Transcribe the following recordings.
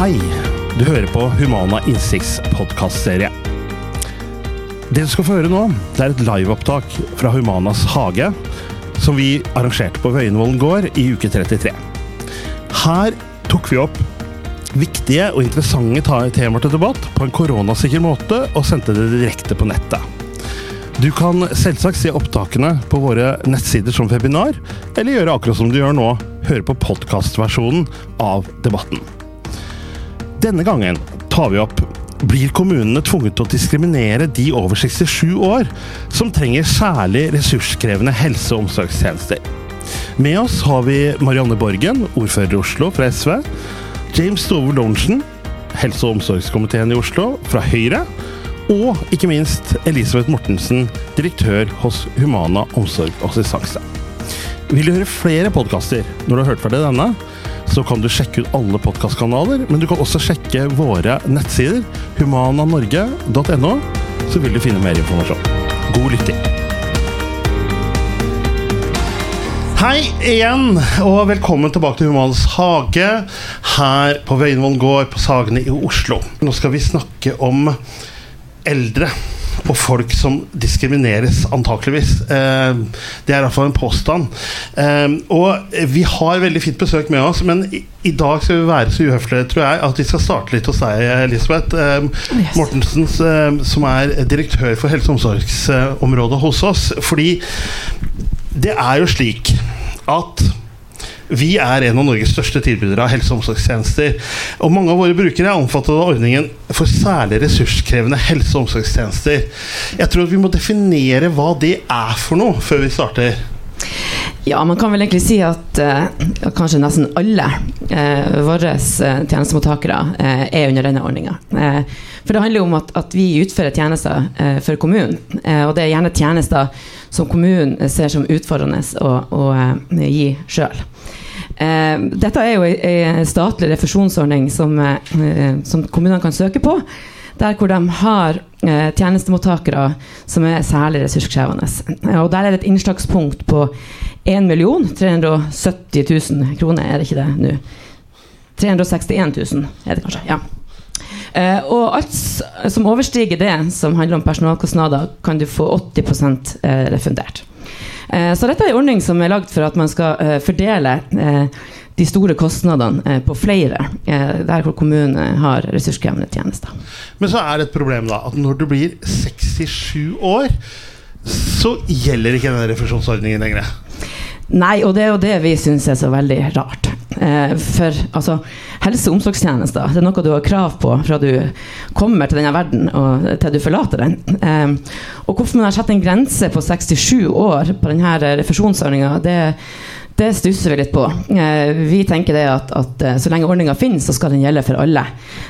Hei, du hører på Humana Innsikts podkastserie. Det du skal få høre nå, det er et liveopptak fra Humanas hage, som vi arrangerte på Vøyenvollen gård i uke 33. Her tok vi opp viktige og interessante temaer til debatt på en koronasikker måte, og sendte det direkte på nettet. Du kan selvsagt se opptakene på våre nettsider som webinar, eller gjøre akkurat som du gjør nå, høre på podkastversjonen av debatten. Denne gangen tar vi opp blir kommunene tvunget til å diskriminere de over 67 år som trenger særlig ressurskrevende helse- og omsorgstjenester. Med oss har vi Marianne Borgen, ordfører i Oslo fra SV. James Stove Lorentzen, helse- og omsorgskomiteen i Oslo fra Høyre. Og ikke minst Elisabeth Mortensen, direktør hos Humana omsorg og assistanse. Vil du høre flere podkaster når du har hørt ferdig denne, så kan du sjekke ut alle podkastkanaler, men du kan også sjekke våre nettsider, humananorge.no, så vil du finne mer informasjon. God lytting. Hei igjen, og velkommen tilbake til Humans hage her på Vøyenvollen gård på Sagene i Oslo. Nå skal vi snakke om eldre og folk som diskrimineres, antakeligvis. Eh, det er iallfall en påstand. Eh, og vi har veldig fint besøk med oss, men i, dag skal vi være så uhøflige, tror jeg, at vi skal starte litt hos deg, Elisabeth eh, yes. Mortensen, som er direktør for helse- og omsorgsområdet hos oss. Fordi det er jo slik at vi er en av Norges største tilbydere av helse- og omsorgstjenester. Og mange av våre brukere er omfattet av ordningen for særlig ressurskrevende helse- og omsorgstjenester. Jeg tror at vi må definere hva det er for noe, før vi starter. Ja, man kan vel egentlig si at uh, kanskje nesten alle uh, våre uh, tjenestemottakere uh, er under denne ordninga. for det handler jo om at, at vi utfører tjenester for kommunen. og det er gjerne tjenester som kommunen ser som utfordrende å, å gi sjøl. Dette er jo en statlig refusjonsordning som, som kommunene kan søke på der hvor de har eh, tjenestemottakere som er særlig ressurskrevende. Og Der er det et innslagspunkt på 1 370 000 kroner, er det ikke det nå? 361 000 er det kanskje. ja. Uh, og alt som overstiger det, som handler om personalkostnader, kan du få 80 uh, refundert. Uh, så dette er en ordning som er lagd for at man skal fordele de store kostnadene på flere, der hvor kommunen har ressurskrevende tjenester. Men så er det et problem da, at når du blir 67 år, så gjelder ikke denne refusjonsordningen lenger. Nei, og det er jo det vi syns er så veldig rart. Eh, for altså, helse- og omsorgstjenester det er noe du har krav på fra du kommer til denne verden og til du forlater den. Eh, og hvorfor man har satt en grense på 67 år på denne refusjonsordninga, det, det stusser vi litt på. Eh, vi tenker det at, at eh, så lenge ordninga finnes, så skal den gjelde for alle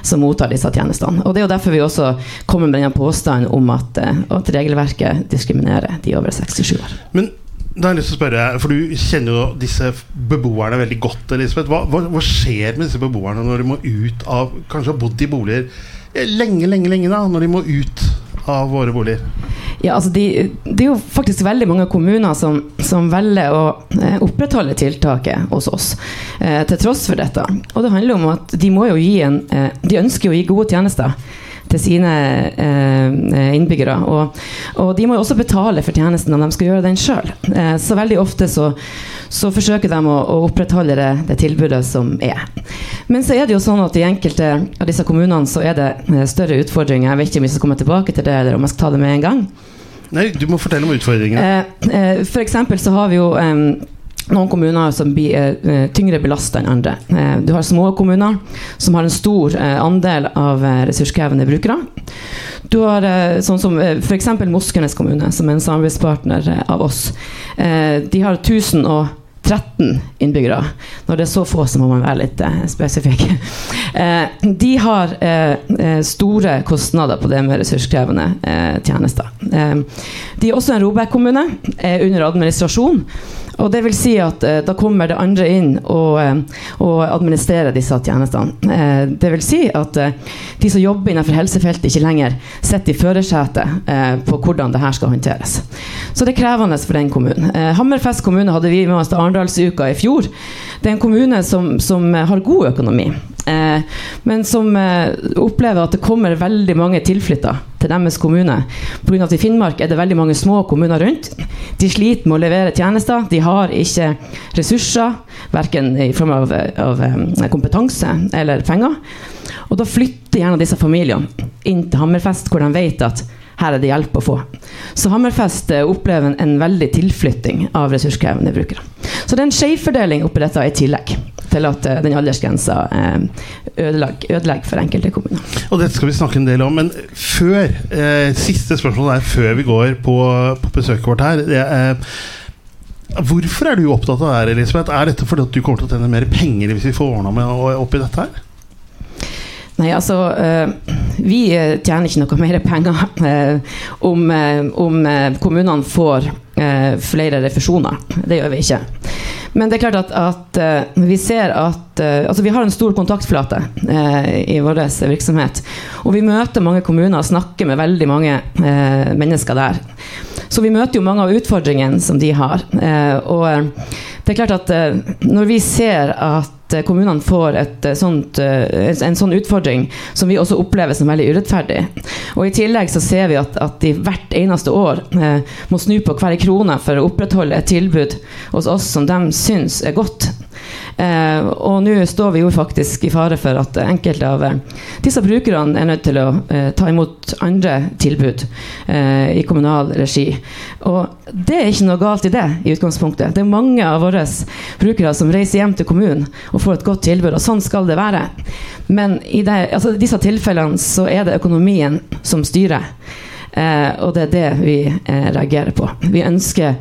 som mottar disse tjenestene. Og Det er jo derfor vi også kommer med denne påstanden om at, eh, at regelverket diskriminerer de over 67 år. Men da har jeg lyst til å spørre, for Du kjenner jo disse beboerne veldig godt. Elisabeth. Hva, hva, hva, skjer med disse beboerne når de må ut av Kanskje har bodd i boliger lenge, lenge, lenge da, når de må ut av våre boliger? Ja, altså de, Det er jo faktisk veldig mange kommuner som, som velger å eh, opprettholde tiltaket hos oss, eh, til tross for dette. Og det handler om at de må jo gi en eh, De ønsker jo å gi gode tjenester til sine eh, innbyggere. Og, og, de må jo også betale for tjenesten om de skal gjøre den sjøl. Eh, så veldig ofte så, så forsøker de å, å opprettholde det, det, tilbudet som er. Men så er det jo sånn at i enkelte av disse kommunene så er det eh, større utfordringer. Jeg vet ikke om vi skal komme tilbake til det, eller om jeg skal ta det med en gang. Nei, du må fortelle om utfordringene. Eh, eh, for så har vi jo noen kommuner som blir eh, tyngre belasta enn andre. Eh, du har små kommuner som har en stor eh, andel av eh, ressurskrevende brukere. Du har eh, sånn som eh, f.eks. Moskenes kommune, som er en samarbeidspartner eh, av oss. de har 1013 innbyggere. Når det er så få, så må man være litt spesifikk. de har store kostnader på det med ressurskrevende tjenester. de er også en Robek-kommune, under administrasjon. Og det vil si at eh, da kommer det andre inn og, eh, og administrerer disse tjenestene. Eh, det vil si at eh, de som jobber innenfor helsefeltet, ikke lenger sitter i førersetet eh, på hvordan det her skal håndteres. Så det er krevende for den kommunen. Eh, Hammerfest kommune hadde vi med oss til Arendalsuka i fjor. Det er en kommune som, som har god økonomi. Eh, men som eh, opplever at det kommer veldig mange tilflytta til deres kommune. Pga. at i Finnmark er det veldig mange små kommuner rundt. De sliter med å levere tjenester. De har ikke ressurser, verken i form av, av eh, kompetanse eller penger. Og da flytter gjerne disse familiene inn til Hammerfest, hvor de vet at her er det hjelp å få. Så Hammerfest opplever en, veldig tilflytting av ressurskrevende brukere. Så det er en skjevfordeling oppi dette i tillegg til at uh, den aldersgrensa ødelegger, ødelegger for enkelte kommuner. Og Dette skal vi snakke en del om, men før eh, Siste spørsmål er før vi går på, på besøket vårt her. Det er, Hvorfor er du opptatt av det Elisabeth? Er dette fordi at du kommer til å tjene mer penger hvis vi får ordna med oppi dette her? Nei, altså Vi tjener ikke noe mer penger om, om kommunene får flere refusjoner. Det gjør vi ikke. Men det er klart at, at vi ser at Altså, vi har en stor kontaktflate i vår virksomhet. Og vi møter mange kommuner og snakker med veldig mange mennesker der. Så vi møter jo mange av utfordringene som de har. og det er klart at når vi ser at Eh, kommunene får eh, sånt, eh, en sånn utfordring som vi også opplever som veldig urettferdig. Og I tillegg så ser vi at, at de hvert eneste år eh, må snu på hver krone for å opprettholde et tilbud hos oss som de syns er godt. Eh, og nå står vi jo faktisk i fare for at enkelte av eh, disse brukerne er nødt til å eh, ta imot andre tilbud eh, i kommunal regi. Og det er ikke noe galt i det i utgangspunktet. Det er mange av våre brukere som reiser hjem til kommunen og får et godt tilbud, og sånn skal det være. Men i det, altså, disse tilfellene så er det økonomien som styrer. Eh, og det er det vi eh, reagerer på. Vi ønsker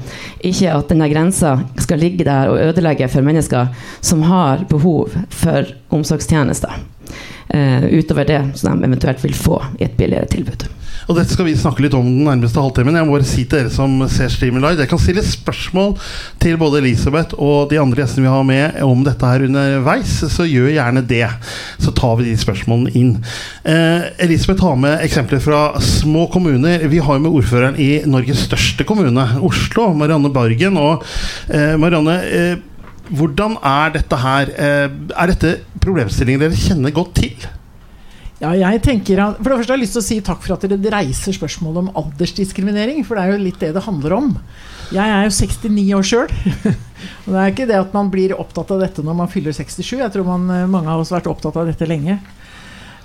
ikke at denne grensa skal ligge der og ødelegge for mennesker som har behov for omsorgstjenester. Eh, utover det som de eventuelt vil få i et billigere tilbud. Og dette skal vi snakke litt om den nærmeste halvtimen. Jeg må bare si til dere som ser streamen live, jeg kan stille spørsmål til både Elisabeth og de andre gjestene vi har med om dette her underveis. Så gjør gjerne det. Så tar vi de spørsmålene inn. Eh, Elisabeth har med eksempler fra små kommuner. Vi har jo med ordføreren i Norges største kommune, Oslo, Marianne Bargen. Og eh, Marianne, eh, hvordan er dette her? Eh, er dette problemstillinger dere kjenner godt til? Ja, jeg tenker at, for det første har jeg lyst til å si takk for at dere reiser spørsmålet om aldersdiskriminering. For det er jo litt det det handler om. Jeg er jo 69 år sjøl. og det er ikke det at man blir opptatt av dette når man fyller 67. Jeg tror man, eh, mange av oss har vært opptatt av dette lenge.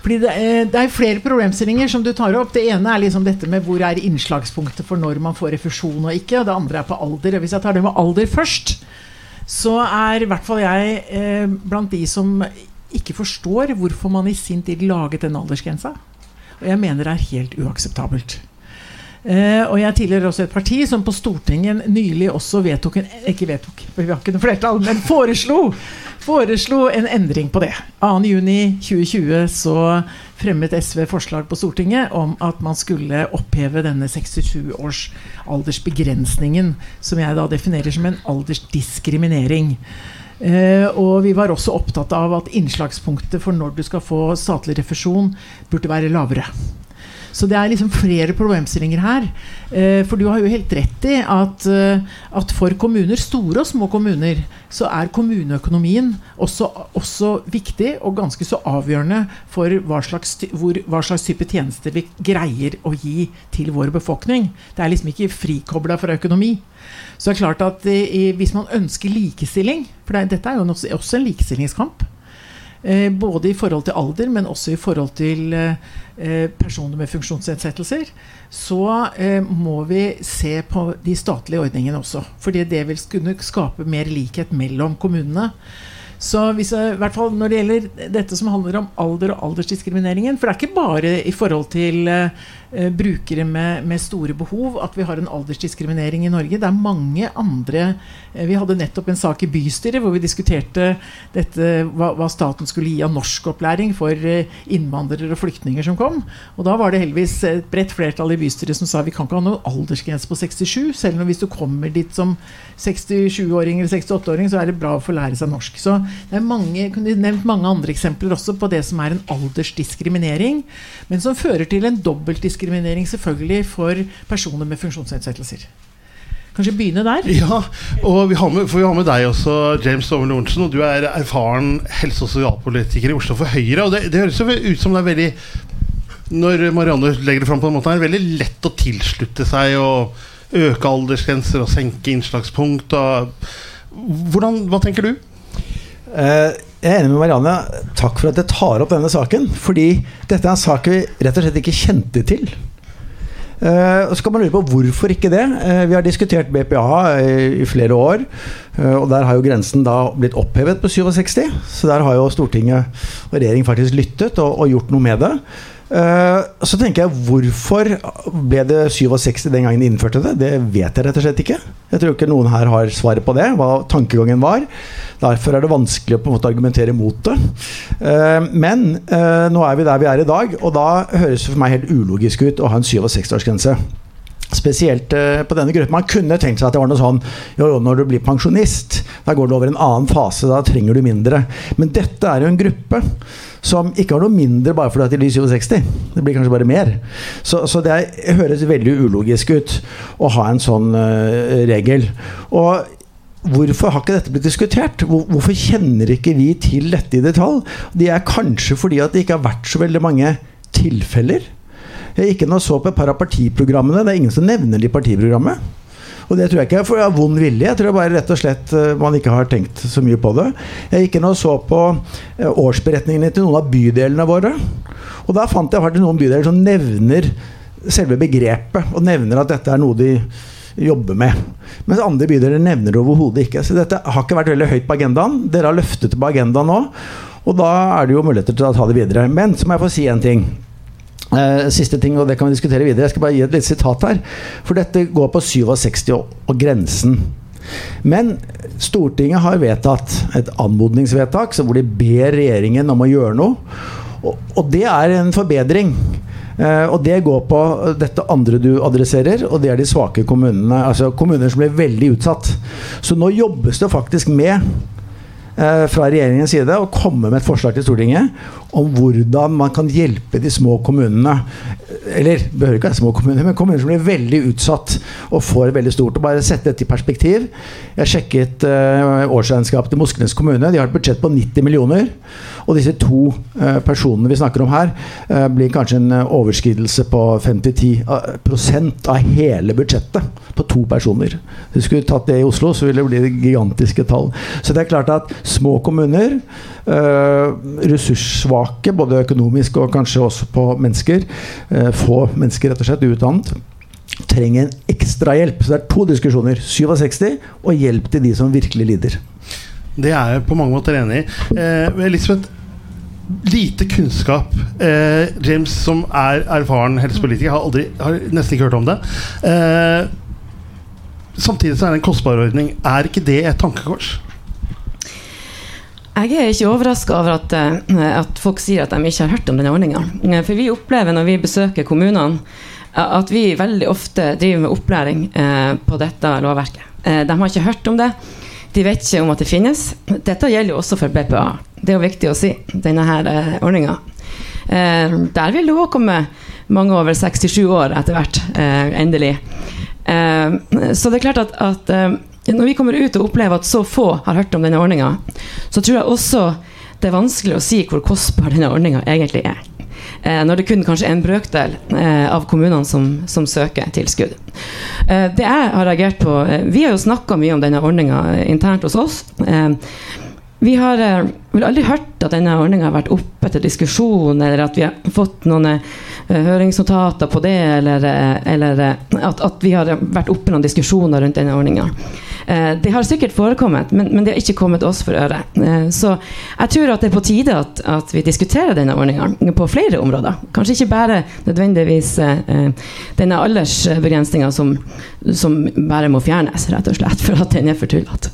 Fordi det er, det er, flere problemstillinger som du tar opp. Det ene er liksom dette med hvor er innslagspunktet for når man får refusjon og ikke. Og det andre er på alder. Hvis jeg tar det med alder først, så er i hvert fall jeg eh, blant de som ikke forstår hvorfor man i sin tid laget den aldersgrensa. Og jeg mener det er helt uakseptabelt. Uh, og jeg tilhører også et parti som på Stortinget nylig også vedtok en, Ikke vedtok, for vi har ikke noe flertall, men foreslo, foreslo en endring på det. 2.6.2020 så fremmet SV forslag på Stortinget om at man skulle oppheve denne 67 års aldersbegrensningen, som jeg da definerer som en aldersdiskriminering. Uh, og vi var også opptatt av at innslagspunktet for når du skal få statlig refusjon, burde være lavere. Så det er liksom flere problemstillinger her. Uh, for du har jo helt rett i at, uh, at, for kommuner, store og små kommuner, så er kommuneøkonomien også, også viktig og ganske så avgjørende for hva slags, hvor, hva slags, type tjenester vi greier å gi til vår befolkning. Det er liksom ikke frikobla fra økonomi. Så det er klart at hvis man ønsker likestilling For det, dette er jo også en likestillingskamp. Eh, både i forhold til alder, men også i forhold til eh, personer med funksjonsnedsettelser. Så eh, må vi se på de statlige ordningene også. Fordi det vil kunne skape mer likhet mellom kommunene. Så hvis i hvert fall når det gjelder dette som handler om alder og aldersdiskrimineringen For det er ikke bare i forhold til eh, Eh, brukere med, med, store behov, at vi har en aldersdiskriminering i Norge. Det er mange andre eh, Vi hadde nettopp en sak i bystyret hvor vi diskuterte dette, hva, hva, staten skulle gi av norskopplæring for eh, innvandrere og flyktninger som kom. Og da var det heldigvis et bredt flertall i bystyret som sa vi kan ikke ha noen aldersgrense på 67, selv om hvis du kommer dit som 67-åring eller 68-åring, så er det bra å få lære seg norsk. Så det er mange, kunne nevnt mange andre eksempler også på det som er en aldersdiskriminering, men som fører til en dobbeltdiskriminering diskriminering selvfølgelig for personer med funksjonsnedsettelser. kanskje begynne der? Ja, og vi har med, for vi har med deg også, James Dover Lorentzen. Og du er erfaren helse- og sosialpolitiker i Oslo for Høyre. Og det, det høres jo ut som det er veldig Når Marianne legger det fram på den måten, er det veldig lett å tilslutte seg og øke aldersgrenser og senke innslagspunkt. Og, hvordan, hva tenker du? Uh, jeg er enig med Marianne. Takk for at jeg tar opp denne saken. Fordi dette er en sak vi rett og slett ikke kjente til. Uh, så kan man lure på hvorfor ikke det. Uh, vi har diskutert BPA i, flere år. Og der har jo grensen da blitt opphevet på 67. Så der har jo Stortinget og regjering faktisk lyttet og gjort noe med det. Så tenker jeg hvorfor ble det 67 den gangen de innførte det? Det vet jeg rett og slett ikke. Jeg tror ikke noen her har svaret på det, hva tankegangen var. Derfor er det vanskelig å på en måte argumentere mot det. men nå er vi der vi er i dag, og da høres det for meg helt ulogisk ut å ha en 67-årsgrense. Spesielt på denne gruppen. Man kunne tenkt seg at det var noe sånn jo, jo, når du blir pensjonist, da går du over en annen fase, da trenger du mindre. Men dette er jo en gruppe som ikke har noe mindre bare fordi de er 67. Det blir kanskje bare mer. Så, så det er, høres veldig ulogisk ut å ha en sånn uh, regel. Og Hvorfor har ikke dette blitt diskutert? Hvorfor kjenner ikke vi til dette i detalj? Det er kanskje fordi at det ikke har vært så veldig mange tilfeller. Jeg gikk inn og så på et par av partiprogrammene. Det er ingen som nevner de i partiprogrammet. Og det tror jeg ikke er for vond vilje. Jeg tror bare rett og slett man ikke har tenkt så mye på det. Jeg gikk inn og så på årsberetningene til noen av bydelene våre. Og da fant jeg faktisk noen bydeler som nevner selve begrepet, og nevner at dette er noe de jobber med. Mens andre bydeler nevner det overhodet ikke. Så dette har ikke vært veldig høyt på agendaen. Dere har løftet det på agendaen nå, og da er det jo muligheter til å ta det videre. Men så må jeg få si en ting. Uh, siste ting, og det kan vi diskutere videre. Jeg skal bare gi et litt sitat her. For dette går på 67 og, og grensen. Men Stortinget har vedtatt et anmodningsvedtak hvor de ber regjeringen om å gjøre noe. Og, og det er en forbedring. Uh, og det går på dette andre du adresserer, og det er de svake kommunene. Altså kommuner som blir veldig utsatt. Så nå jobbes det faktisk med uh, fra regjeringens side å komme med et forslag til Stortinget om hvordan man kan hjelpe de små kommunene. Eller behøver ikke være små kommuner, men kommuner som blir veldig utsatt og får veldig stort. Og bare sette dette i perspektiv. Jeg sjekket uh, årsregnskapet til Moskenes kommune. De har et budsjett på 90 millioner. Og disse to uh, personene vi snakker om her, uh, blir kanskje en overskridelse på 5-10 av hele budsjettet på to personer. Hvis du skulle tatt det i Oslo, så ville det bli gigantiske tall. Så det er klart at små kommuner, ressurssvake, både økonomisk og kanskje også på mennesker, få mennesker rett og slett utdannet trenger en ekstra hjelp. Så det er to diskusjoner. 67 og hjelp til de som virkelig lider. Det er jeg på mange måter enig i. Eh, Elisabeth, lite kunnskap. Eh, James, som er erfaren helsepolitiker, har, aldri, har nesten ikke hørt om det. Eh, samtidig så er det en kostbar ordning. Er ikke det et tankekors? Jeg er ikke overraska over at, at, folk sier at de ikke har hørt om denne ordninga. For vi opplever når vi besøker kommunene, at vi veldig ofte driver med opplæring på dette lovverket. De har ikke hørt om det. De vet ikke om at det finnes. Dette gjelder jo også for BPA. Det er jo viktig å si, denne her ordninga. Der vil det òg komme mange over 67 år etter hvert, endelig. Så det er klart at, at når vi kommer ut og opplever at så få har hørt om denne ordninga, så tror jeg også det er vanskelig å si hvor kostbar denne ordninga egentlig er. Eh, når det kun kanskje er en brøkdel eh, av kommunene som, som søker tilskudd. Eh, det jeg har reagert på Vi har jo snakka mye om denne ordninga internt hos oss. Vi har vel aldri hørt at denne ordninga har vært oppe til diskusjon, eller at vi har fått noen høringsnotater på det, eller, eller at, at, vi har vært oppe noen diskusjoner rundt denne ordninga. Det har sikkert forekommet, men, men, det har ikke kommet oss for øre. Så jeg tror at det er på tide at, at vi diskuterer denne ordninga på flere områder. Kanskje ikke bare nødvendigvis denne aldersbegrensninga som, som bare må fjernes, rett og slett, for at den er for tullete.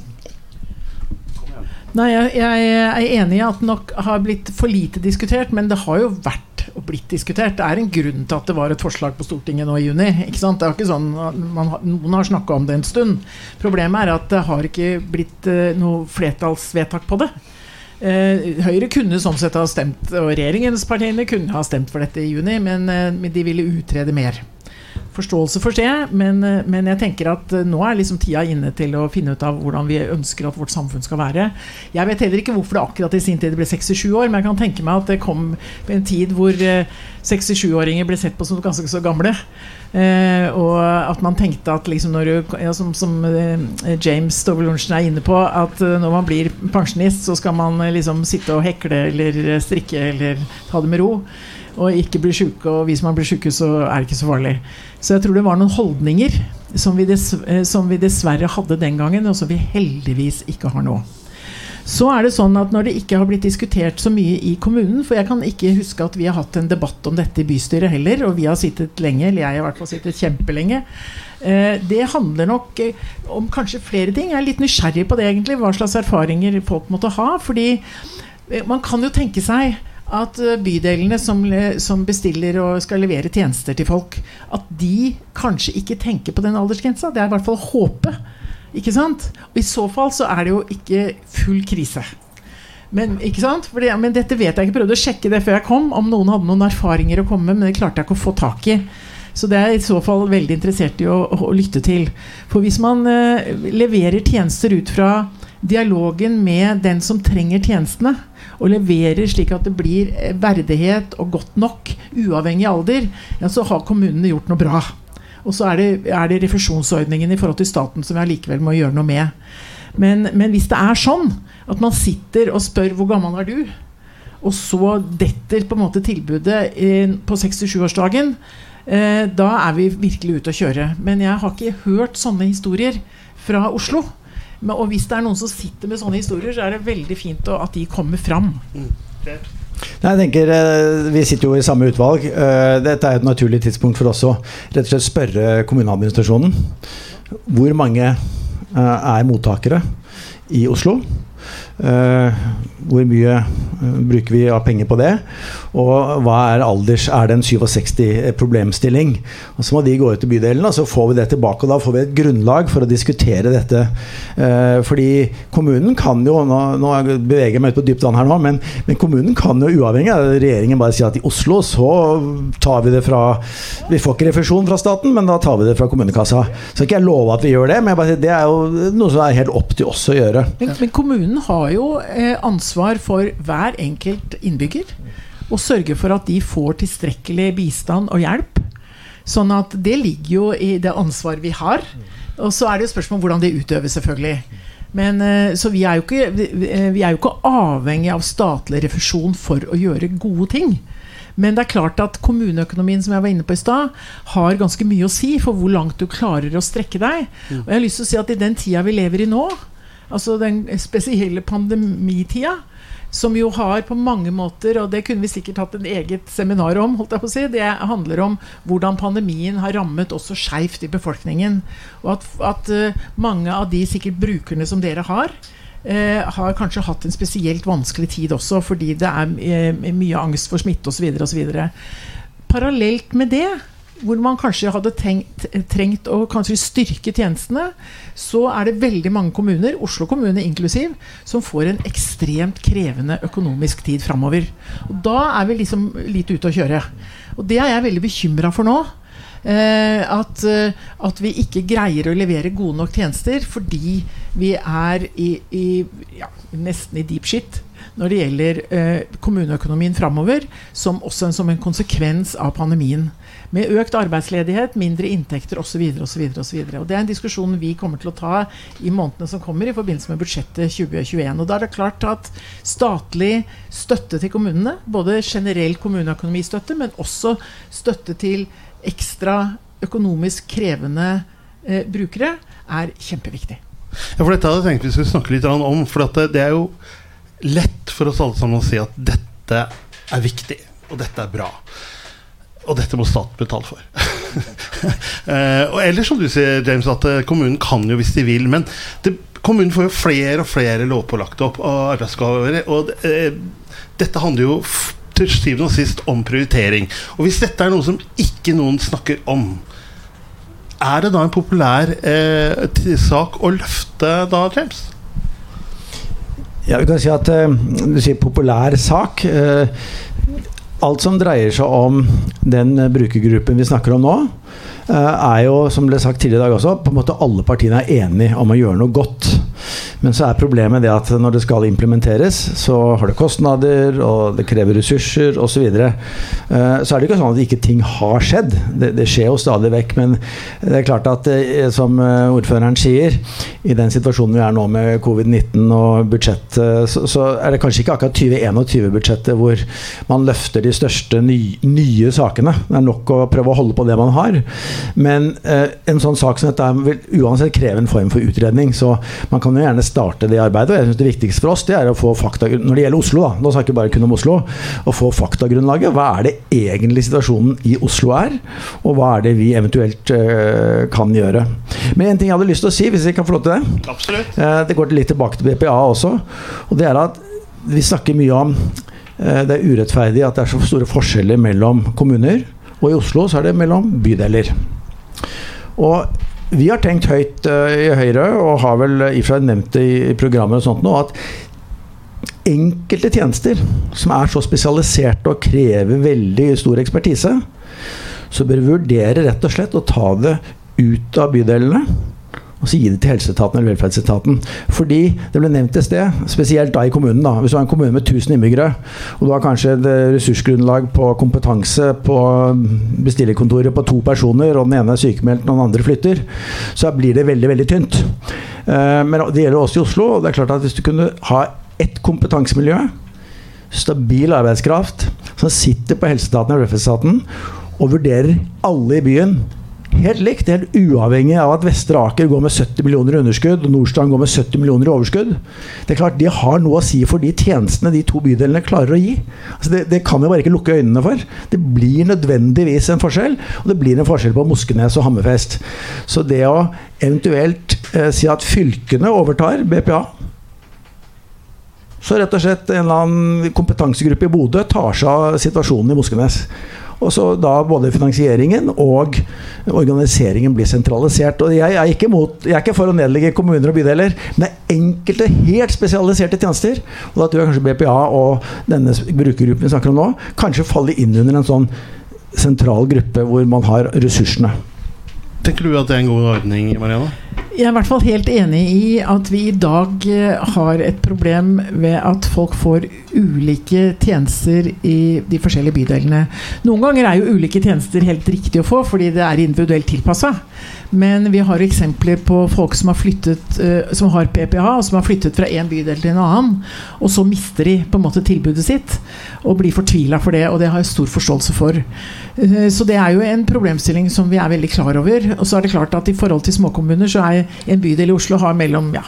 Nei, jeg, jeg, er enig i at det nok har blitt for lite diskutert, men det har jo vært og blitt diskutert. Det er en grunn til at det var et forslag på Stortinget nå i juni. Ikke sant? Det er ikke sånn, man, Noen har snakka om det en stund. Problemet er at det har ikke blitt uh, noe flertallsvedtak på det. Uh, Høyre kunne sånn sett ha stemt, og regjeringspartiene kunne ha stemt for dette i juni, men, men de ville utrede mer. Forståelse for det, men, eh, men, jeg tenker at eh, nå er liksom tida inne til å finne ut av hvordan vi ønsker at vårt samfunn skal være. Jeg vet heller ikke hvorfor det akkurat i sin tid ble 67 år, men jeg kan tenke meg at det kom en tid hvor 67-åringer ble sett på som ganske så gamle. Eh, og at man tenkte at liksom når du, ja, som, som James Stovelunchen er inne på, at når man blir pensjonist, så skal man liksom sitte og hekle eller strikke eller ta det med ro og ikke bli sjuke. Og hvis man blir sjuke, så er det ikke så farlig. Så jeg tror det var noen holdninger som vi, eh, som vi dessverre hadde den gangen, og som vi heldigvis ikke har nå. Så er det sånn at når det ikke har blitt diskutert så mye i kommunen For jeg kan ikke huske at vi har hatt en debatt om dette i bystyret heller, og vi har sittet lenge, eller jeg har i hvert fall sittet kjempelenge. Eh, det handler nok eh, om kanskje flere ting. Jeg er litt nysgjerrig på det, egentlig. Hva slags erfaringer folk måtte ha. Fordi man kan jo tenke seg at eh, bydelene som, som, bestiller og skal levere tjenester til folk, at de kanskje ikke tenker på den aldersgrensa. Det er i hvert fall håpet. Ikke sant? Og I så fall så er det jo ikke full krise. Men, ikke sant? Fordi, men dette vet jeg ikke. Prøvde å sjekke det før jeg kom, om noen hadde noen erfaringer å komme med, men det klarte jeg ikke å få tak i. Så det er jeg i så fall veldig interessert i å, å lytte til. For hvis man eh, leverer tjenester ut fra dialogen med den som trenger tjenestene, og leverer slik at det blir eh, verdighet og godt nok, uavhengig av alder, ja, så har kommunene gjort noe bra. Og så er det, er det refusjonsordningen i forhold til staten som vi allikevel må gjøre noe med. Men, men, hvis det er sånn at man sitter og spør 'hvor gammel er du', og så detter på en måte tilbudet på 67-årsdagen, eh, da er vi virkelig ute å kjøre. Men jeg har ikke hørt sånne historier fra Oslo. Men, og hvis det er noen som sitter med sånne historier, så er det veldig fint at de kommer fram. Mm. Jeg tenker, eh, Vi sitter jo i samme utvalg. Eh, dette er et naturlig tidspunkt for oss å rett og slett spørre kommuneadministrasjonen. Hvor mange eh, er mottakere i Oslo? Hvor mye bruker vi av penger på det? Og hva er alders Er det en 67-problemstilling? Og Så må de gå ut i bydelen, og så får vi det tilbake. Og da får vi et grunnlag for å diskutere dette. Eh, fordi kommunen kan jo Nå, nå beveger jeg meg ut på dypt vann her nå, men, men, kommunen kan jo uavhengig av regjeringen bare si at i Oslo så tar vi det fra Vi får ikke refusjon fra staten, men da tar vi det fra kommunekassa. Så ikke jeg love at vi gjør det, men det er jo noe som er helt opp til oss å gjøre. Men, men kommunen har jo eh, ansvar for hver enkelt innbygger og sørge for at de får tilstrekkelig bistand og hjelp. Sånn at det ligger jo i det ansvaret vi har. Og så er det jo spørsmål om hvordan det utøves, selvfølgelig. Men, eh, så vi er, ikke, vi er, jo ikke, avhengig av statlig refusjon for å gjøre gode ting. Men det er klart at kommuneøkonomien som jeg var inne på i sted, har ganske mye å si for hvor langt du klarer å strekke deg. Og jeg har lyst til å si at i den tida vi lever i nå, altså den spesielle pandemitida, som jo har på mange måter, og det kunne vi sikkert hatt en eget seminar om, holdt jeg på å si, det handler om hvordan pandemien har rammet også skeivt i befolkningen. Og at, at uh, mange av de sikkert brukerne som dere har, eh, har kanskje hatt en spesielt vanskelig tid også, fordi det er eh, mye angst for smitte osv. Parallelt med det hvor man kanskje hadde tenkt, trengt å kanskje styrke tjenestene, så er det veldig mange kommuner, Oslo kommune inklusiv, som får en ekstremt krevende økonomisk tid framover. Og da er vi liksom litt ute å kjøre. Og det er jeg veldig bekymra for nå. Eh, at, eh, at, vi ikke greier å levere gode nok tjenester fordi vi er i, i ja, nesten i deep shit når det gjelder eh, kommuneøkonomien framover, som også en, som en konsekvens av pandemien. Med økt arbeidsledighet, mindre inntekter osv. osv. Det er en diskusjon vi kommer til å ta i månedene som kommer i forbindelse med budsjettet 2021. Og da er det klart at statlig støtte til kommunene, både generell kommuneøkonomistøtte, men også støtte til ekstra økonomisk krevende eh, brukere, er kjempeviktig. Ja, for Dette hadde jeg tenkt vi skulle snakke litt om. For det er jo lett for oss alle sammen å si at dette er viktig, og dette er bra. Og dette må staten betale for. eh, og ellers, som du sier, James, at eh, kommunen kan jo hvis de vil. Men det, kommunen får jo flere og flere lovpålagte opp av arbeidsgaver. Og eh, dette handler jo til syvende og sist om prioritering. Og hvis dette er noe som ikke noen snakker om, er det da en populær eh, sak å løfte da, James? Ja, vi kan si at uh, Du sier populær sak. Uh, alt som dreier seg om den brukergruppen vi snakker om nå, er jo, som ble sagt tidligere i dag også, på en måte alle partiene er enige om å gjøre noe godt. Men så er problemet det at når det skal implementeres, så har det kostnader, og det krever ressurser osv. Så, videre. så er det ikke sånn at ikke ting har skjedd. Det, det skjer jo stadig vekk. Men det er klart at som ordføreren sier, i den situasjonen vi er nå med covid-19 og budsjettet, så, så, er det kanskje ikke akkurat 2021-budsjettet hvor man løfter de største ny, nye sakene. Det er nok å prøve å holde på det man har. Men eh, en sånn sak som dette vil uansett kreve en form for utredning. Så man kan jo gjerne starte det arbeidet. Og jeg synes Det viktigste for oss det er å få fakta Når det gjelder Oslo, da, nå snakker vi bare kun om Oslo, å få faktagrunnlaget. Hva er det egentlig situasjonen i Oslo er? Og hva er det vi eventuelt eh, kan gjøre? Men en ting jeg hadde lyst til å si, hvis jeg kan få lov til det. Absolutt. Uh, det går litt tilbake til BPA også. Og det er at vi snakker mye om uh, det er urettferdig at det er så store forskjeller mellom kommuner. Og i Oslo så er det mellom bydeler. Og vi har tenkt høyt uh, i Høyre, og har vel i og for seg nevnt det i programmer og sånt nå, at enkelte tjenester som er så spesialiserte og krever veldig stor ekspertise, så bør vi vurdere rett og slett å ta det ut av bydelene og så gi det til helseetaten eller velferdsetaten. Fordi det ble nevnt et sted, spesielt da i kommunen. da, Hvis du har en kommune med 1000 innbyggere, og du har kanskje et ressursgrunnlag på kompetanse på bestillerkontoret på to personer, og den ene er sykemeldt, og den andre flytter, så blir det veldig, veldig tynt. Eh, men det gjelder også i Oslo. og det er klart at Hvis du kunne ha ett kompetansemiljø, stabil arbeidskraft, som sitter på helseetaten og velferdsetaten og vurderer alle i byen Helt likt, helt uavhengig av at Vestre Aker går med 70 millioner i underskudd og Nordstrand går med 70 millioner i overskudd. Det er klart, De har noe å si for de tjenestene de to bydelene klarer å gi. Altså det, det, kan vi bare ikke lukke øynene for. Det blir nødvendigvis en forskjell. Og det blir en forskjell på Moskenes og Hammerfest. Så det å eventuelt eh, si at fylkene overtar BPA så rett og slett en eller annen kompetansegruppe i Bodø tar seg av situasjonen i Moskenes. Og så da både finansieringen og organiseringen blir sentralisert. Og jeg er ikke, mot, jeg er ikke for å nedlegge kommuner og bydeler, men det er enkelte helt spesialiserte tjenester. Og da tror jeg kanskje BPA og denne brukergruppen vi snakker om nå, kanskje faller inn under en sånn sentral gruppe hvor man har ressursene. Tenker du at det er en god ordning, Marianne? Jeg er i hvert fall helt enig i at vi i dag eh, har et problem ved at folk får ulike tjenester i de forskjellige bydelene. Noen ganger er jo ulike tjenester helt riktig å få fordi det er individuelt tilpassa. Men vi har eksempler på folk som har flyttet uh, Som har PPH, og som har flyttet fra en bydel til en annen. Og så mister de på en måte tilbudet sitt og blir fortvila for det. Og det har jeg stor forståelse for. Uh, så det er jo en problemstilling som vi er veldig klar over. Og så er det klart at i forhold til småkommuner så er en bydel i Oslo har mellom ja,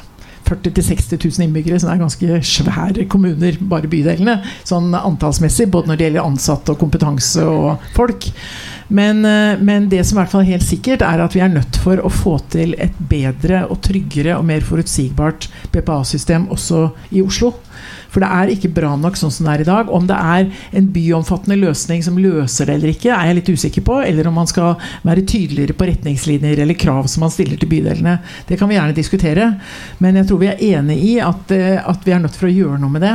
40 000-60 000 innbyggere, som er ganske svære kommuner, bare bydelene. Sånn antallsmessig, både når det gjelder ansatte og kompetanse og folk. Men, eh, men, det som i hvert fall er helt sikkert, er at vi er nødt for å få til et bedre og tryggere og mer forutsigbart BPA-system også i Oslo. For det er ikke bra nok sånn som det er i dag. Om det er en byomfattende løsning som løser det eller ikke, er jeg litt usikker på. Eller om man skal være tydeligere på retningslinjer eller krav som man stiller til bydelene. Det kan vi gjerne diskutere. Men jeg tror vi er enig i at, eh, at vi er nødt for å gjøre noe med det.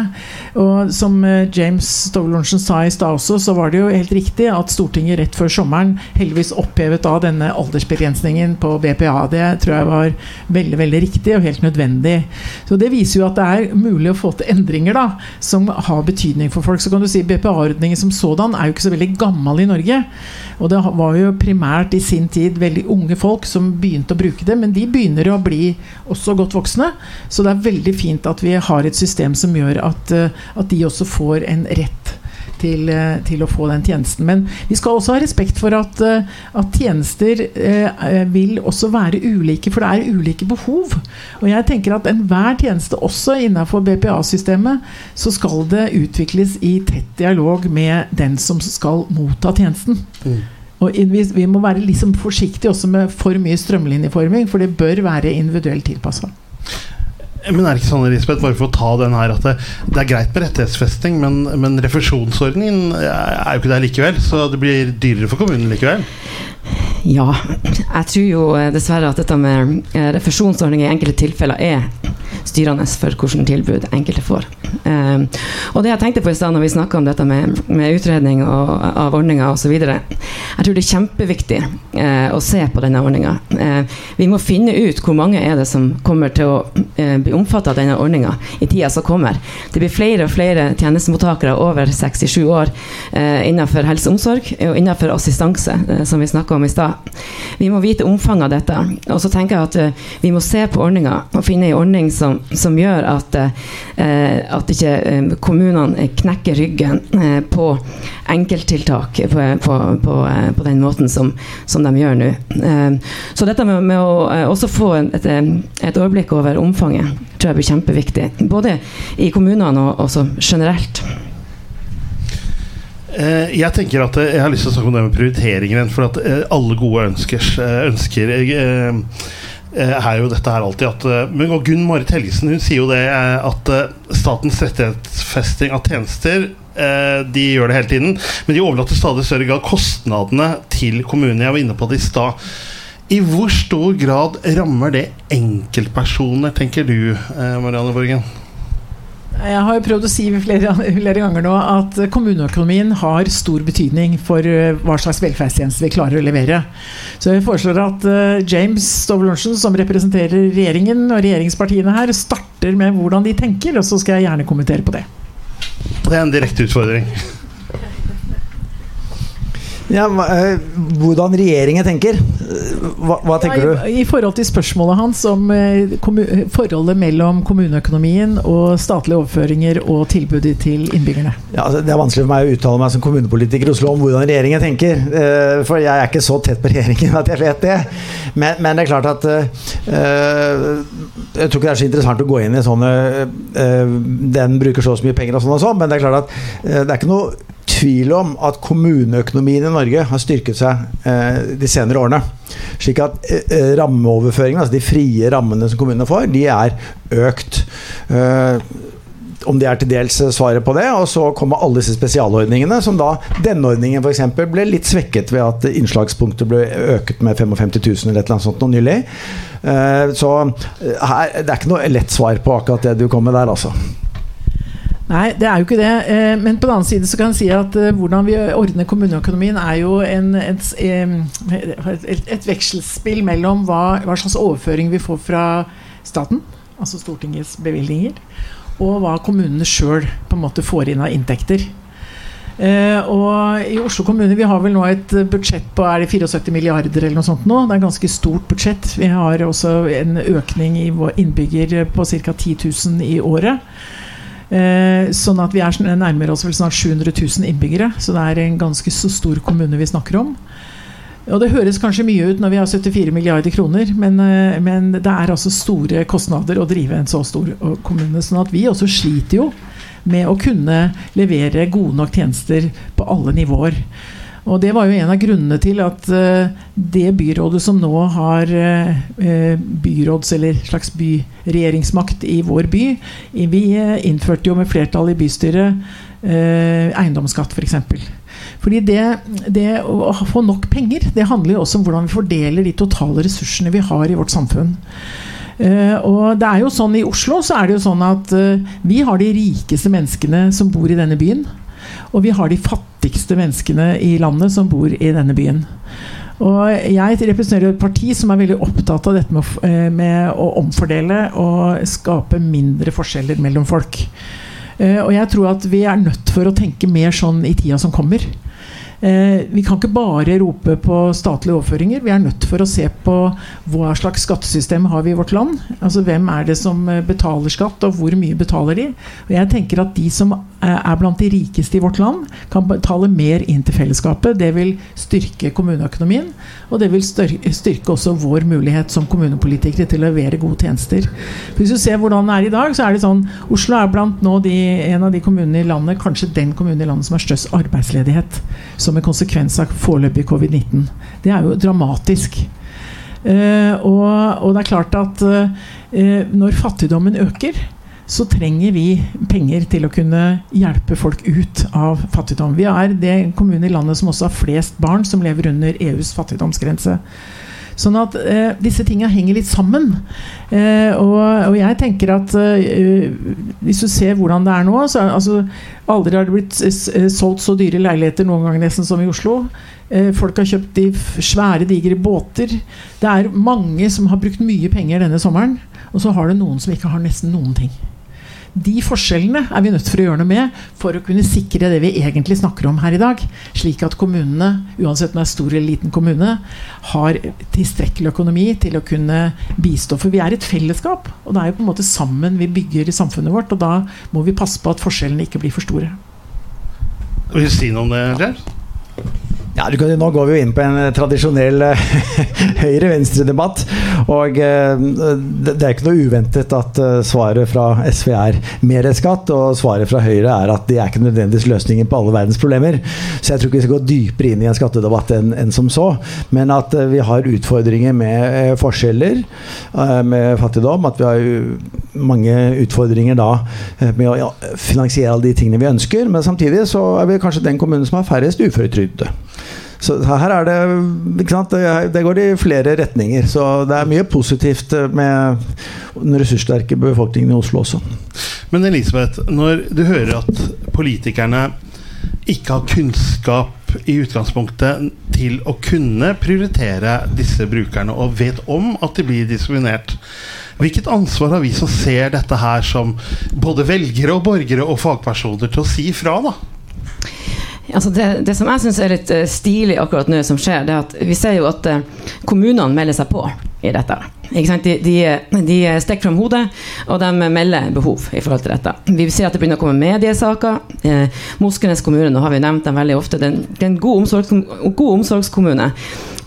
Og som eh, James Stowlonsen sa i stad også, så var det jo helt riktig at Stortinget rett før sommeren heldigvis opphevet da denne aldersbegrensningen på BPA. Det tror jeg var veldig, veldig riktig og helt nødvendig. Så det viser jo at det er mulig å få til endringer da, som har betydning for folk. Så kan du si BPA-ordningen som sådan er jo ikke så veldig gammel i Norge. Og det var jo primært i sin tid veldig unge folk som begynte å bruke det. Men de begynner å bli også godt voksne. Så det er veldig fint at vi har et system som gjør at, eh, at de også får en rett til, eh, til, å få den tjenesten. Men vi skal også ha respekt for at, eh, at tjenester eh, vil også være ulike, for det er ulike behov. Og jeg tenker at enhver tjeneste, også innenfor BPA-systemet, så skal det utvikles i tett dialog med den som skal motta tjenesten. Mm. Og vi, vi, må være liksom forsiktige også med for mye strømlinjeforming, for det bør være individuelt tilpassa. Men er det ikke sånn, Elisabeth, bare for å ta den her at det, det er greit med rettighetsfesting, men, men refusjonsordningen er jo ikke der likevel? Så det blir dyrere for kommunen likevel? Ja, jeg tror jo eh, dessverre at dette med refusjonsordning i enkelte tilfeller er styrende for hvilke tilbud enkelte får. Um, og det jeg tenkte på i stad når vi snakka om dette med, med utredning og, av ordninger osv. Jeg tror det er kjempeviktig uh, å se på denne ordninga. Uh, vi må finne ut hvor mange er det som kommer til å bli omfattet av denne ordninga i tida som kommer. Det blir flere og flere tjenestemottakere over 67 år innenfor helse og omsorg og innenfor assistanse, som vi snakka om i stad. Vi må vite omfanget av dette. Og så tenker jeg at vi må se på ordninga og finne en ordning som, som gjør at, uh, at ikke eh, kommunene knekker ryggen på enkelttiltak på, på, på, på, den måten som, som de gjør nå. Så dette med, med å også få et, et, overblikk over omfanget tror jeg blir kjempeviktig. Både i kommunene og også generelt. Jeg tenker at jeg har lyst til å snakke om det med prioriteringer. For at alle gode ønskers, ønsker Eh, er jo dette her alltid at eh, Men Gunn Marit Helgesen hun sier jo det eh, at statens rettighetsfesting av tjenester de gjør det hele tiden, men de overlater stadig større grad kostnadene til kommunene. Jeg var inne på det i stad. I hvor stor grad rammer det enkeltpersoner, tenker du, Marianne Borgen? Jeg har prøvd å si flere, flere, ganger nå at kommuneøkonomien har stor betydning for eh, hva slags velferdstjeneste vi klarer å levere. Så jeg foreslår at uh, James Stovelorsen, som representerer regjeringen og regjeringspartiene her, starter med hvordan de tenker, og så skal jeg gjerne kommentere på det. Det er en direkte utfordring. Ja, eh, hvordan regjeringen tenker? Hva, hva tenker ja, i, du? I forhold til spørsmålet hans om eh, forholdet mellom kommuneøkonomien og statlige overføringer og tilbudet til innbyggerne. Ja, altså, det er vanskelig for meg å uttale meg som kommunepolitiker i Oslo om hvordan regjeringen tenker. Eh, for jeg er ikke så tett på regjeringen at jeg vet det. Men, men det er klart at Jeg tror ikke det er så interessant å gå inn i sånne Den bruker så og så mye penger og sånn og sånn, men det er klart at det er ikke noe tvil om at kommuneøkonomien i Norge har styrket seg eh, de senere årene. Slik at eh, eh, rammeoverføringene, altså de frie rammene som kommunene får, de er økt. Eh, om det er til dels svaret på det. Og så kommer alle disse spesialordningene, som da Denne ordningen f.eks. ble litt svekket ved at innslagspunktet ble øket med 55 000 eller annet sånt noe nylig. Eh, så her, det er ikke noe lett svar på akkurat det du kom med der, altså. Nei, det er jo ikke det. Eh, men på den annen side så kan jeg si at eh, hvordan vi ordner kommuneøkonomien, er jo en, et, et, et, vekselspill mellom hva, hva, slags overføring vi får fra staten, altså Stortingets bevilgninger, og hva kommunene sjøl får inn av inntekter. Uh, og I Oslo kommune vi har vel nå et budsjett på er det 74 milliarder eller noe sånt nå. Det er et ganske stort budsjett. Vi har også en økning i vår innbygger på ca. 10 000 i året. Eh, sånn at vi er nærmere oss vel snart 700 000 innbyggere. Så det er en ganske så stor kommune vi snakker om. Og Det høres kanskje mye ut når vi har 74 milliarder kroner, men, eh, men det er altså store kostnader å drive en så stor eh, kommune. sånn at vi også sliter jo med å kunne levere gode nok tjenester på alle nivåer. Og Det var jo en av grunnene til at uh, det byrådet som nå har uh, byråds- eller slags byregjeringsmakt i vår by Vi innførte jo med flertall i bystyret eiendomsskatt, f.eks. For eksempel. Fordi det, det, å få nok penger, det handler jo også om hvordan vi fordeler de totale ressursene vi har i vårt samfunn. Uh, og det er jo sånn I Oslo så er det jo sånn at uh, vi har de rikeste menneskene som bor i denne byen. Og vi har de fattigste menneskene i landet som bor i denne byen. Og jeg representerer et parti som er veldig opptatt av dette med, eh, med å omfordele og skape mindre forskjeller mellom folk. Eh, og jeg tror at vi er nødt for å tenke mer sånn i tida som kommer. Eh, vi kan ikke bare rope på statlige overføringer. Vi er nødt for å se på hva slags skattesystem har vi i vårt land. Altså Hvem er det som eh, betaler skatt, og hvor mye betaler de? Og jeg tenker at De som er blant de rikeste i vårt land, kan betale mer inn til fellesskapet. Det vil styrke kommuneøkonomien, og det vil styrke også vår mulighet som kommunepolitikere til å levere gode tjenester. Hvis du ser hvordan det er i dag, så er det sånn Oslo er blant nå de, en av de kommunene i landet, kanskje den kommunen i landet som har størst arbeidsledighet som en konsekvens av foreløpig covid-19. Det er jo dramatisk. Eh, og, og, det er klart at eh, når fattigdommen øker, så trenger vi penger til å kunne hjelpe folk ut av fattigdom. Vi er det kommunen i landet som også har flest barn som lever under EUs fattigdomsgrense. Sånn at eh, disse tingene henger litt sammen. Eh, og, og, jeg tenker at eh, hvis du ser hvordan det er nå så, altså, Aldri har det blitt eh, solgt så dyre leiligheter noen gang nesten som i Oslo. Eh, folk har kjøpt de svære, digre båter. Det er mange som har brukt mye penger denne sommeren. Og så har du noen som ikke har nesten noen ting. De forskjellene er vi nødt for å gjøre noe med for å kunne sikre det vi egentlig snakker om her i dag. Slik at kommunene, uansett om det er stor eller liten kommune, har tilstrekkelig økonomi til å kunne bistå. For vi er et fellesskap, og det er jo på en måte sammen vi bygger samfunnet vårt. Og da må vi passe på at forskjellene ikke blir for store. Vil du si noe om det, James? Ja, kan, Nå går vi jo inn på en eh, tradisjonell eh, høyre-venstre-debatt. Og eh, det er ikke noe uventet at svaret fra SV er mer skatt, og svaret fra Høyre er at det er ikke nødvendigvis løsningen på alle verdens problemer. Så jeg tror ikke vi skal gå dypere inn i en skattedebatt enn, en som så. Men at vi har utfordringer med forskjeller, med fattigdom. At vi har mange utfordringer da med å finansiere alle de tingene vi ønsker. Men samtidig så er vi kanskje den kommunen som har færrest uføretrygdede. Så her er det ikke sant? Det går i flere retninger. Så det er mye positivt med den ressurssterke befolkningen i Oslo også. Men Elisabeth, når du hører at politikerne ikke har kunnskap i utgangspunktet til å kunne prioritere disse brukerne, og vet om at de blir diskriminert. Hvilket ansvar har vi som ser dette her som både velgere og borgere og fagpersoner til å si ifra, da? Altså det, det, som jeg syns er litt uh, stilig akkurat nå, som skjer, det er at vi ser jo at uh, kommunene melder seg på i dette. De, de, de, stikker fram hodet, og de melder behov i forhold til dette. Vi ser at det begynner å komme mediesaker. Eh, Moskenes kommune, nå har vi nevnt dem veldig ofte, det er en god, omsorgs, god omsorgskommune.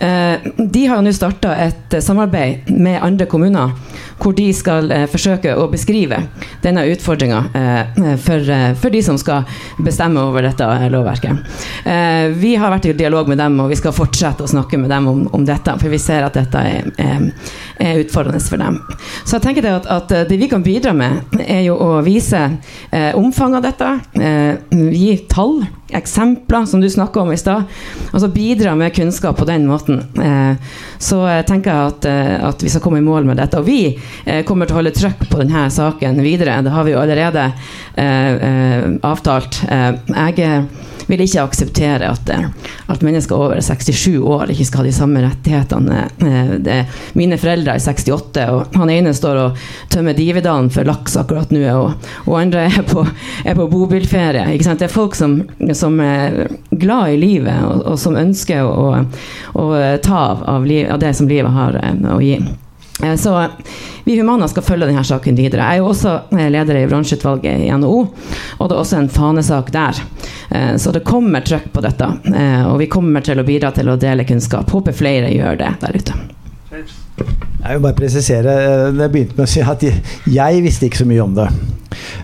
Eh, de har jo nå starta et samarbeid med andre kommuner hvor de skal eh, forsøke å beskrive denne utfordringa eh, for, eh, for, de som skal bestemme over dette lovverket. Eh, vi har vært i dialog med dem, og vi skal fortsette å snakke med dem om, om dette, for vi ser at dette er, er, utfordrende for dem. Så jeg tenker det at, at, det vi kan bidra med, er jo å vise eh, omfanget av dette, eh, gi tall eksempler, som du snakka om i stad. Altså bidra med kunnskap på den måten. Eh, så tenker jeg at, eh, at, vi skal komme i mål med dette. Og vi eh, kommer til å holde trøkk på denne saken videre. Det har vi jo allerede avtalt. jeg vil ikke akseptere at, at, mennesker over 67 år ikke skal ha de samme rettighetene. Det, mine foreldre er 68, og han ene står og tømmer Dividalen for laks akkurat nå, og, og andre er på, er på bobilferie. Det er folk som, som, er glad i livet, og, og som ønsker å, å ta av, av, liv, av det som livet har eh, å gi. Eh, så vi Humana skal følge denne saken videre. Jeg er jo også eh, leder i bransjeutvalget i NHO, og det er også en fanesak der. Så det kommer trøkk på dette, og vi kommer til å bidra til å dele kunnskap. Håper flere gjør det der ute. Jeg vil bare presisere. Jeg begynte med å si at jeg visste ikke så mye om det.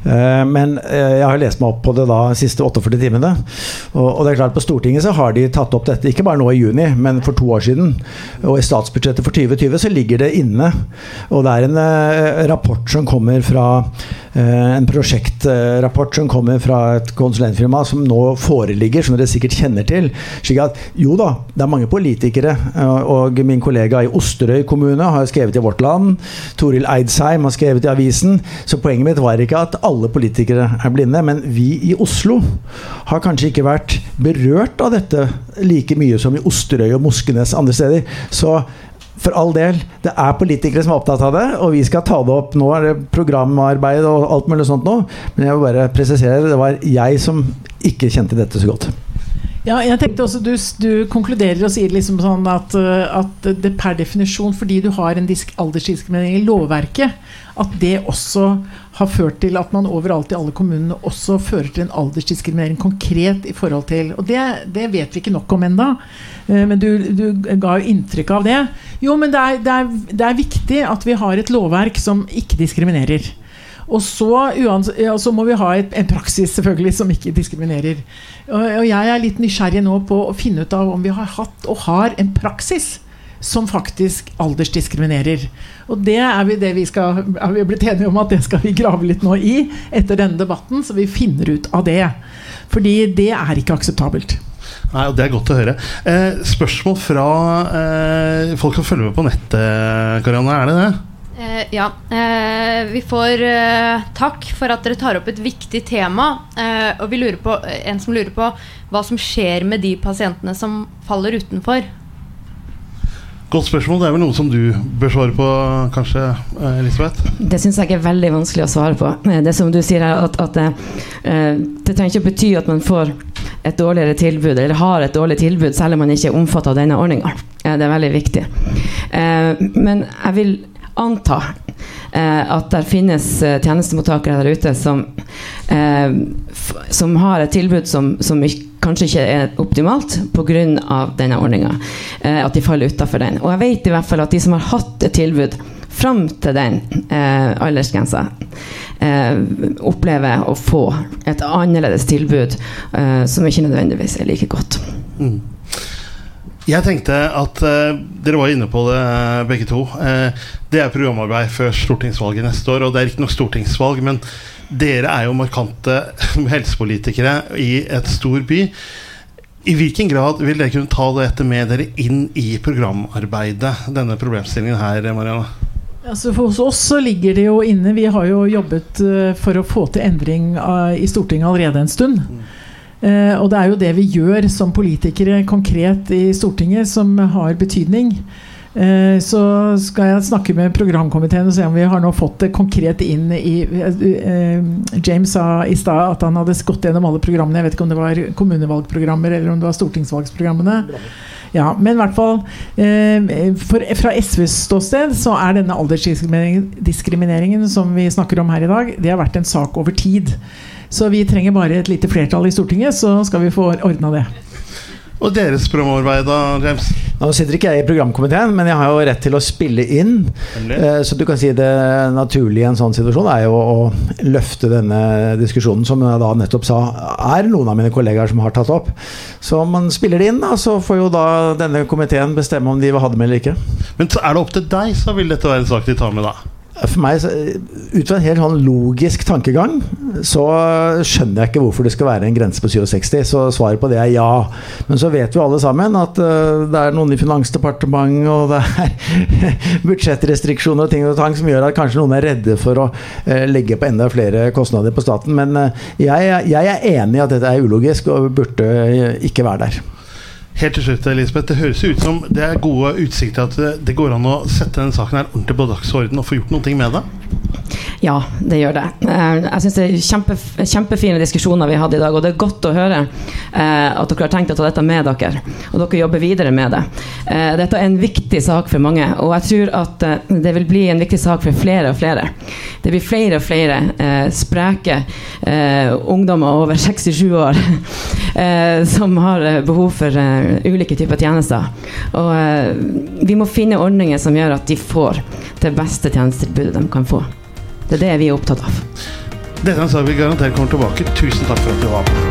Eh, men eh, jeg har lest meg opp på det da de siste 48 timene. Og det er klart På Stortinget så har de tatt opp dette, ikke bare nå i juni, men for to år siden. Og i statsbudsjettet for 2020 så ligger det inne. Og det er en eh, rapport som kommer fra en prosjektrapport som kommer fra et konsulentfirma som nå foreligger, som dere sikkert kjenner til. slik at jo da, det er mange politikere. Og min kollega i Osterøy kommune har skrevet i Vårt Land. Toril Eidsheim har skrevet i avisen. Så poenget mitt var ikke at alle politikere er blinde, men vi i Oslo har kanskje ikke vært berørt av dette like mye som i Osterøy og Moskenes andre steder. Så for all del, det er politikere som er opptatt av det, og vi skal ta det opp. Nå er det programarbeid og alt mulig sånt nå, men jeg vil bare presisere det var jeg som ikke kjente dette så godt. Ja, jeg tenkte også Du, du konkluderer og sier liksom sånn at, at, det per definisjon, fordi du har en aldersdiskriminering i lovverket, at det også har ført til at man overalt i alle kommunene også fører til en aldersdiskriminering konkret i forhold til Og det, det vet vi ikke nok om enda, eh, men du, du, ga jo inntrykk av det. Jo, men det er, det, er, det er viktig at vi har et lovverk som ikke diskriminerer. Og så, ja, så, må vi ha et, en praksis selvfølgelig som ikke diskriminerer. Og, og, jeg er litt nysgjerrig nå på å finne ut av om vi har hatt og har en praksis som faktisk aldersdiskriminerer. Og det er vi, det vi skal, er vi blitt enige om at det skal vi grave litt nå i etter denne debatten, så vi finner ut av det. Fordi det er ikke akseptabelt. Nei, og Det er godt å høre. Eh, spørsmål fra eh, folk som følger med på nettet, Karianne. Er det det? Eh, ja. Eh, vi får eh, takk for at dere tar opp et viktig tema. Eh, og vi lurer på, en som lurer på hva som skjer med de pasientene som faller utenfor. Godt spørsmål. Det er vel noe som du bør svare på, kanskje, eh, Elisabeth? Det syns jeg er veldig vanskelig å svare på. Eh, det som du sier her, at, at det, eh, det trenger ikke å bety at man får et dårligere tilbud, eller har et dårlig tilbud, selv om man ikke er omfattet av denne ordninga. Det er veldig viktig. Men jeg vil anta at det finnes tjenestemottakere der ute som, som har et tilbud som, som kanskje ikke er optimalt pga. denne ordninga. Eh, at de faller utafor den. Og jeg vet i hvert fall at de som har hatt et tilbud fram til den eh, aldersgrensa, eh, opplever å få et annerledes tilbud eh, som ikke nødvendigvis er like godt. Mm. Jeg tenkte at uh, dere var inne på det, uh, begge to. Uh, det er programarbeid før stortingsvalget neste år. Og det er ikke noe stortingsvalg, men dere er jo markante helsepolitikere i et stor by. I hvilken grad vil dere kunne ta dette med dere inn i programarbeidet, denne problemstillingen her, Marianne? Altså for oss så ligger det jo inne Vi har jo jobbet uh, for å få til endring uh, i Stortinget allerede en stund. Uh, og det er jo det vi gjør som politikere konkret i Stortinget, som har betydning. Eh, så skal jeg snakke med programkomiteen og se om vi har nå fått det konkret inn i eh, James sa i stad at han hadde gått gjennom alle programmene. Jeg vet ikke om det var kommunevalgprogrammer eller om det var stortingsvalgsprogrammene. Ja, men i hvert fall eh, Fra SVs ståsted så er denne aldersdiskrimineringen som vi snakker om her i dag, det har vært en sak over tid. Så vi trenger bare et lite flertall i Stortinget, så skal vi få ordna det. Og deres programarbeid, da, James? Nå sitter ikke jeg i programkomiteen, men jeg har jo rett til å spille inn. Uh, så du kan si det naturlige i en sånn situasjon er jo å løfte denne diskusjonen, som jeg da nettopp sa er noen av mine kollegaer som har tatt opp. Så man spiller det inn, da, så får jo da denne komiteen bestemme om de vil ha det med eller ikke. Men er det opp til deg, så vil dette være en sak de tar med, da? For meg, Ut fra en helt sånn logisk tankegang, så skjønner jeg ikke hvorfor det skal være en grense på 67. Så svaret på det er ja. Men så vet vi alle sammen at uh, det er noen i Finansdepartementet og det er budsjettrestriksjoner og ting og tang som gjør at kanskje noen er redde for å uh, legge på enda flere kostnader på staten. Men jeg, jeg, er enig i at dette er ulogisk og burde ikke være der. Helt til slutt, Elisabeth. Det høres ut som det er gode utsikter at det går an å sette denne saken her ordentlig på dagsorden og få gjort noe med det? Ja, det gjør det. Eh, jeg syns det er kjempe, kjempefine diskusjoner vi hadde i dag. Og det er godt å høre eh, at dere har tenkt å ta dette med dere. Og dere jobber videre med det. Eh, dette er en viktig sak for mange, og jeg tror at det vil bli en viktig sak for flere og flere. Det blir flere og flere spreke ungdommer over 67 år som har behov for ulike typer tjenester. Og vi må finne ordninger som gjør at de får det beste tjenestetilbudet de kan få. Det er det vi er opptatt av. Dette er vil vi garantert komme tilbake. Tusen takk for at du var med.